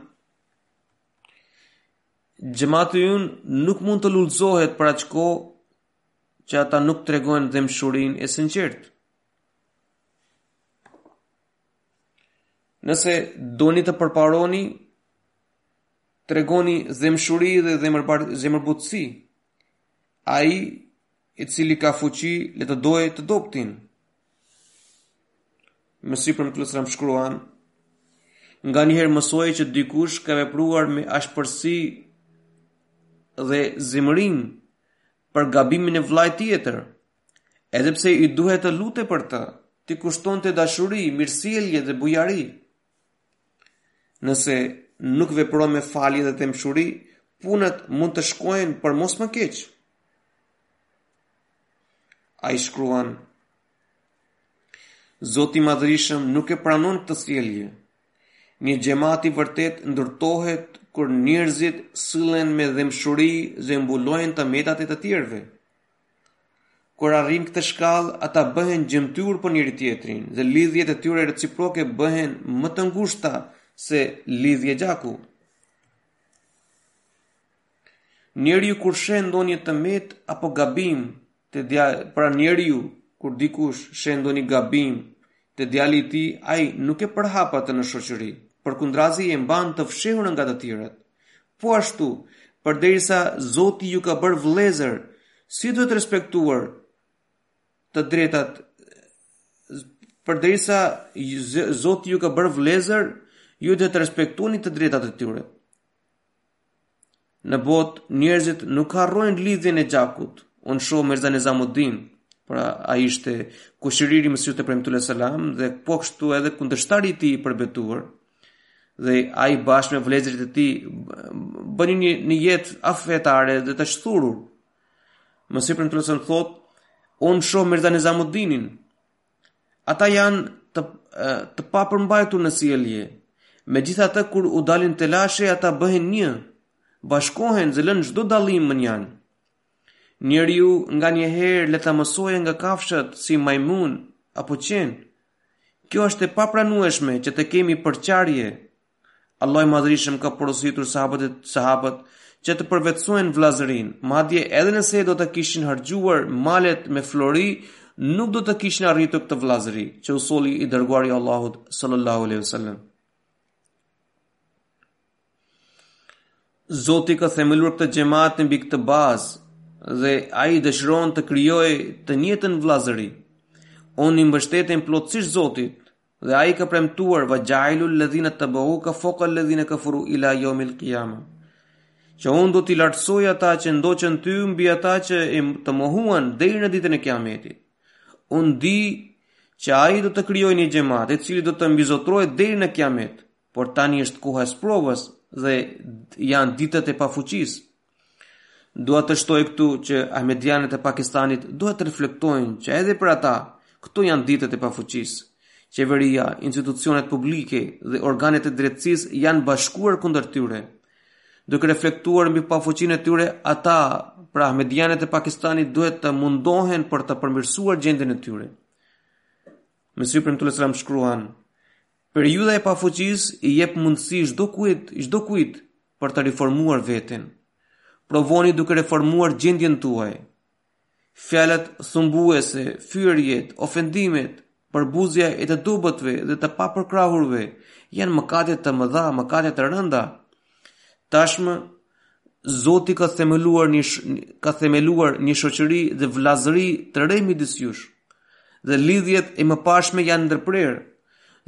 Xhamati ynë nuk mund të lulëzohet për aq kohë që ata nuk tregojnë dhembshurinë e sinqertë. Nëse doni të përparoni, tregoni dhembshuri dhe zemërbutësi. Ai i cili ka fuqi le të dojë të dobëtin. Mesihu i Premtuar alejhi selam shkruan, nganjëherë mësoj që dikush ka vepruar me ashpërsi dhe zemërim për gabimin e vëllait tjetër, edhe pse i duhej të lutej për të, t'i kushtonte dashuri, mirësjellje dhe bujari. Nëse nuk veprojmë me falje dhe dhembshuri, punët mund të shkojnë për mos më keq. Ai shkruan, Zoti i Madhërishëm nuk e pranon këtë sjellje. Një xhemat i vërtetë ndërtohet kur njerëzit sillen me dhembshuri dhe mbulojnë të metat e të tjerëve. Kur arrijnë këtë shkallë, ata bëhen gjymtyrë për njëri-tjetrin dhe lidhjet e tyre reciproke bëhen më të ngushta se lidhje gjaku. Njeriu kur sheh ndonjë të metë apo gabim te dja... Pra njeriu kur dikush sheh ndonjë gabim Te djali i tij, ai nuk e përhap atë në shoqëri, përkundrazi e mban të fshehur nga të tjerët. Po ashtu, përderisa Zoti ju ka bërë vëllezër, ju duhet respektuar të drejtat përderisa Zoti ju ka bërë vëllezër, ju duhet të respektoni të drejtat e tyre. Në botë njerëzit nuk harrojnë lidhjen e gjakut. Unë shoh Mirza Nizamuddin, pra ai ishte kushëriri i Mesihut të Premtuar selam dhe po kështu edhe kundërshtari i tij i përbetuar. Dhe ai bashkë me vëllezërit e tij bënin një, një jetë afetare dhe të shthurur. Mesihu i Premtuar selam thotë, unë shoh Mirza Nizamuddinin, Ata janë të, të papërmbajtur në sjellje. Megjithatë kur u dalin telashe, ata bëhen një, bashkohen, lënë çdo dalim mënjanë. Njeriu nganjëherë le të mësojë nga kafshët si majmun apo qen. Kjo është e papranueshme që të kemi përçarje Allahu i Madhërishëm ka porositur sahabët e sahabët që të përvetësojnë vëllazërinë, madje edhe nëse do të kishin harxhuar malet me flori, nuk do të kishin arritur këtë vëllazëri që u solli i dërguari i Allahut sallallahu alaihi wasallam. Zoti ka themeluar këtë xhemat mbi këtë bazë dhe ai dëshiron të krijojë të njëjtën vëllazëri. Unë i mbështetem plotësisht Zotit Dhe ai ka premtuar va jailul ladhina ttabauka fauka lladhina kafaru ila yawmil qiyama. Që unë do t'i lartësoj ata që ndoqën ty mbi ata që të mohuan deri në ditën e Kiametit. Unë di që ai do të krijojë një xhemat i cili do të mbizotërojë deri në Kiamet, por tani është koha e sprovës dhe janë ditët e pafuqisë. Dua të shtoj këtu që ahmedianët e Pakistanit duhet të reflektojnë që edhe për ata këto janë ditët e pafuqisë. Qeveria, institucionet publike dhe organet e drejtësisë janë bashkuar kundër tyre. Duke reflektuar mbi pafuqinë e tyre, ata, pra ahmedianët e Pakistanit duhet të mundohen për të përmirësuar gjendjen e tyre. Mesihu i Premtuar selam shkruan: Periudha e pafuqisë i jep mundësi çdokujt, çdokujt për të reformuar veten. Provoni duke reformuar gjendjen tuaj. Fjalët thumbuese, fyerjet, ofendimet, përbuzja e të dobëtve dhe të papërkrahurve janë mëkate të mëdha, mëkate të rënda. Tashmë Zoti ka themeluar një ka themeluar një shoqëri dhe vëllazëri të re midis jush. Dhe lidhjet e mëparshme janë ndërprerë.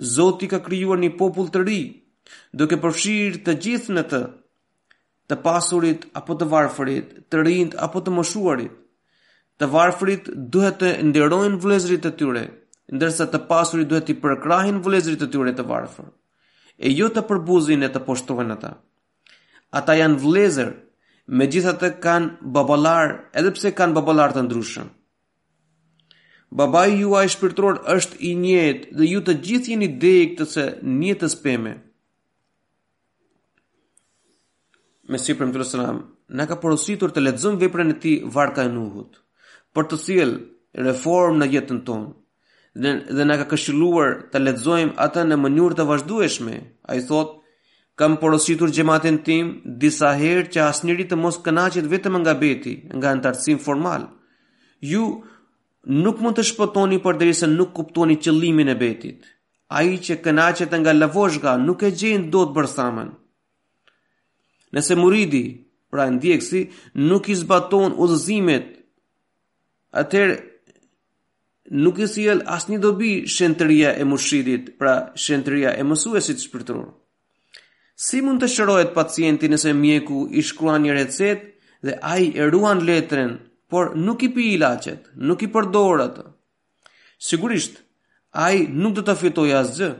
Zoti ka krijuar një popull të ri, duke përfshirë të gjithë në të, të pasurit apo të varfërit, të rinjtë apo të moshuarit. Të varfërit duhet të nderojnë vëllezërit e tyre, ndërsa të pasurit duhet të përkrahin vëllezërit e tyre të varfër, e jo të përbuzin e të poshtrojnë ata. Ata janë vëllezër, megjithëse kanë baballarë, edhe pse kanë baballarë të ndryshëm. Babai juaj shpirtëror është i njëjtë dhe ju të gjithë jeni degë të së njëjtës pemë. Mesihu i Premtuar alejhi selam na ka porositur të lexojmë veprën e tij Varka e Nuhut, për të sjellë reformë në jetën tonë. dhe, dhe na ka këshilluar të lexojmë atë në mënyrë të vazhdueshme. Ai thotë, kam porositur xhematin tim disa herë që asnjeri të mos kënaqet vetëm nga bejti, nga anëtarësimi formal. Ju nuk mund të shpëtoni përderisa nuk kuptoni qëllimin e bejtit. Ai që kënaqet nga lëvozhga nuk e gjen dot bërthamën. Nëse muridi, pra ndjekësi, nuk i zbaton udhëzimet atëherë nuk i sjell asnjë dobi shenjtëria e murshidit, pra shenjtëria e mësuesit shpirtëror. Si mund të shërohet pacienti nëse mjeku i shkruan një recetë dhe ai e ruan letrën, por nuk i pi ilaçet, nuk i përdor atë? Sigurisht, ai nuk do të fitojë asgjë,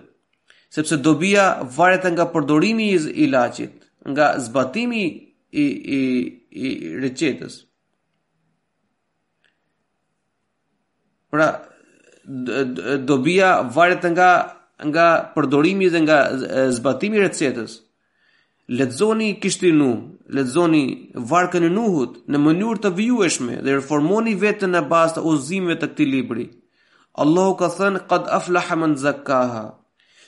sepse dobia varet nga përdorimi i ilaçit, nga zbatimi i i i recetës. Pra dobia varet nga nga përdorimi dhe nga zbatimi i recetës. Lexoni Kishti Nuh, lexoni Varkën e Nuhut në mënyrë të vijueshme dhe reformoni veten në bazë të udhëzimeve të këtij libri. Allahu ka thënë qad aflaha man zakkaha.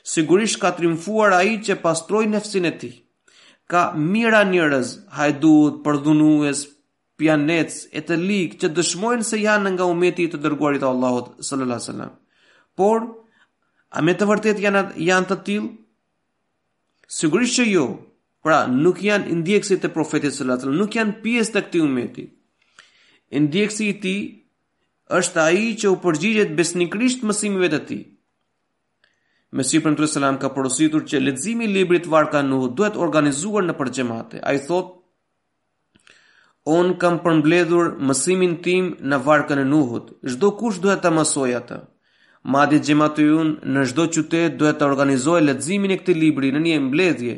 Sigurisht ka triumfuar ai që pastroi nefsin e tij. Ka mijëra njerëz, hajdutë, përdhunues, pijanecë e të ligë që dëshmojnë se janë nga ummeti i të dërguarit të Allahut sallallahu alaihi wasallam. Por a me të vërtetë janë janë të tillë? Sigurisht që jo. Pra, nuk janë ndjekësit e profetit sallallahu alaihi wasallam, nuk janë pjesë të këtij ummeti. Ndjekësi i tij është ai që u përgjigjet besnikërisht mësimeve të tij. Mesihu i Premtuar alejhi selam ka porositur që leximi i librit Varka e Nuhut duhet organizuar nëpër xhemate. Ai thotë, Unë kam përmbledhur mësimin tim në Varkën e Nuhut, çdokush duhet ta mësojë atë. Madje xhemati ynë në çdo qytet duhet të organizojë leximin e këtij libri në një mbledhje.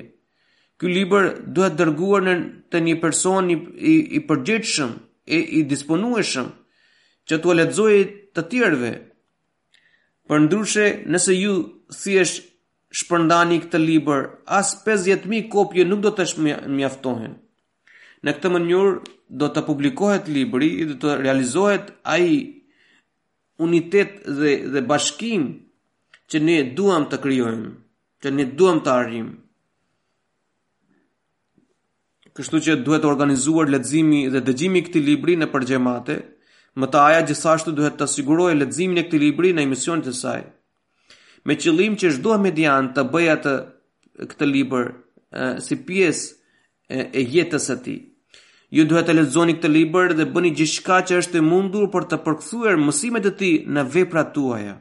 Ky libër duhet dërguar te një person i, i, i përgjegjshëm e i disponueshëm që t'ua lexojë të tjerëve. Përndryshe, nëse ju thjesht shpërndani këtë libër, as 50.000 kopje nuk do të mjaftohen. Në këtë mënyrë do të publikohet libri dhe do të realizohet ai unitet dhe dhe bashkim që ne duam të krijojmë, që ne duam të arrijmë. Kështu që duhet organizuar leximi dhe dëgjimi i këtij libri nëpër xhemate, MTA-ja gjithashtu duhet të sigurojë leximin e këtij libri në emisionet e saj. Me qëllim që çdo ahmedian ta bëjë atë këtë libër e, si pjesë e, e jetës së tij. Ju duhet ta lexoni këtë libër dhe bëni gjithçka që është e mundur për të përkthyer mësimet e tij në veprat tuaja.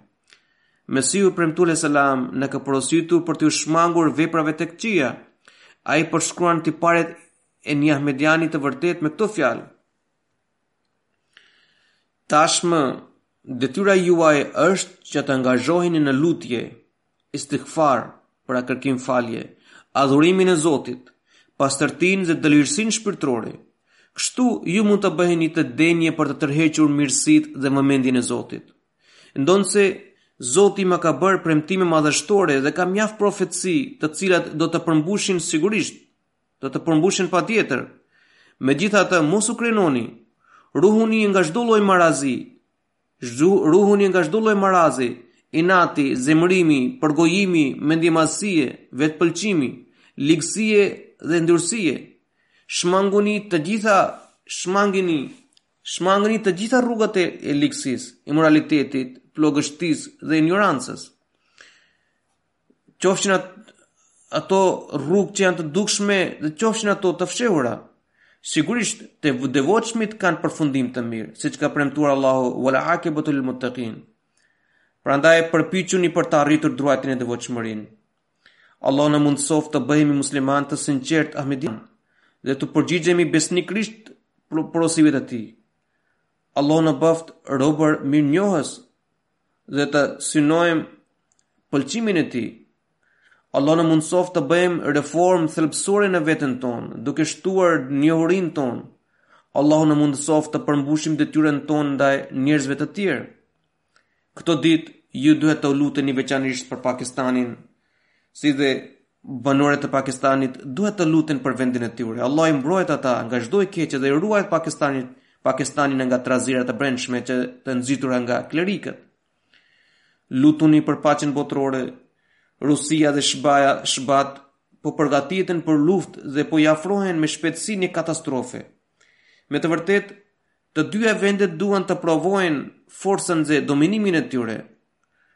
Mesihu i Premtuar alejhi selam na ka porositur për t'u shmangur veprave të këqija. Ai përshkruan tiparet e një Ahmediani të vërtetë me këto fjalë. Tashmë, detyra juaj është që të angazhoheni në lutje, istighfar, pra kërkim falje, adhurimin e Zotit, pastërtinë dhe dëlirësinë shpirtërore. Kështu, ju mund të bëheni të denjë për të tërhequr mirësitë dhe vëmendjen e Zotit. Ndonëse Zoti më ka bërë premtime madhështore dhe ka mjaft profeci, të cilat do të përmbushen sigurisht, do të përmbushen patjetër. Megjithatë, mos u krenoni. Ruhuni nga çdo lloj marazi, ruhuni nga çdo lloj marazi, inati, zemërimi, përgojimi, mendjemadhësie, vetëpëlqimi, ligësie dhe ndyrësie. Shmanguni të gjitha, shmangini Shmangini të gjitha rrugët e ligësisë, imoralitetit, plogështisë dhe injorancës. Qofshin ato rrugë që janë të dukshme dhe qofshin ato të fshehura. Sigurisht, të devotshmit kanë përfundim të mirë, siç ka premtuar Allahu, "Wala aqibatu lil-muttaqin." Prandaj përpiquni për të arritur druajtjen e devotshmërinë. Allahu na mundësoftë të bëhemi muslimanë të sinqertë Ahmedi dhe t'u përgjigjemi besnikrisht porosive të tij. Allahu na bëftë robër mirënjohës dhe të synojmë pëlqimin e tij. Allahu na mundësoftë të bëjmë reformë thelbësore në veten tonë, duke shtuar njohurinë tonë. Allahu na mundësoftë të përmbushim detyrën tonë ndaj njerëzve të tjerë. Këto ditë ju duhet të luteni veçanërisht për Pakistanin, si dhe banorët e Pakistanit duhet të luten për vendin e tyre. Allahu i mbrojtë ata nga çdo e keqe dhe ruajtë Pakistanit, Pakistanin nga trazirat e brendshme që të nxitura nga klerikët. Lutuni për paqen botërore. Rusia dhe SHBA-ja, SHBA-të po përgatiten për luftë dhe po i afrohen me shpejtësi një katastrofe. Me të vërtetë, Të dyja vendet duan të provojnë forcën dhe dominimin e tyre.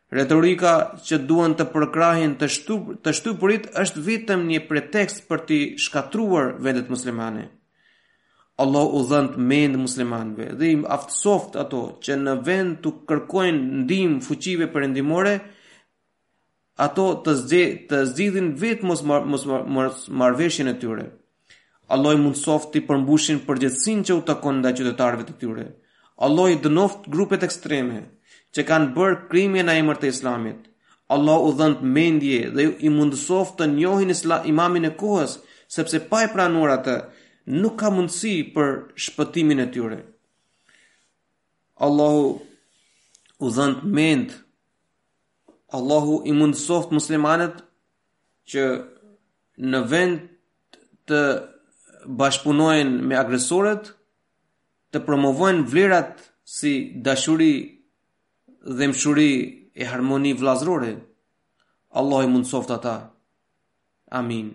Retorika që duan të përkrahin të, shtup, të shtypurit është vetëm një pretekst për të shkatërruar vendet muslimane. Allahu u dhëntë mend muslimanëve dhe i aftësoftë ato që në vend t'u kërkojnë ndihmë fuqive perëndimore, ato të zgje, të zgjidhin vetë mosmarr, mosmarr, mosmarrëveshjen e tyre. Allahu i mundësoftë të përmbushin përgjegjësinë që u takon ndaj qytetarëve të tyre. Allahu i dënoftë grupet ekstreme që kanë bërë krime në emër të islamit. Allahu u dhëntë mendje dhe i mundësoftë të njohin isla, imamin e kohës, sepse pa e pranuar atë, nuk ka mundësi për shpëtimin e tyre. Allahu u dhëntë mend Allahu i mundësoftë muslimanët që në vend të bashkëpunojnë me agresorët, të promovojnë vlerat si dashuri, dhembshuri e harmoni vëllazërore. Allahu i mundësoftë ata. Amin.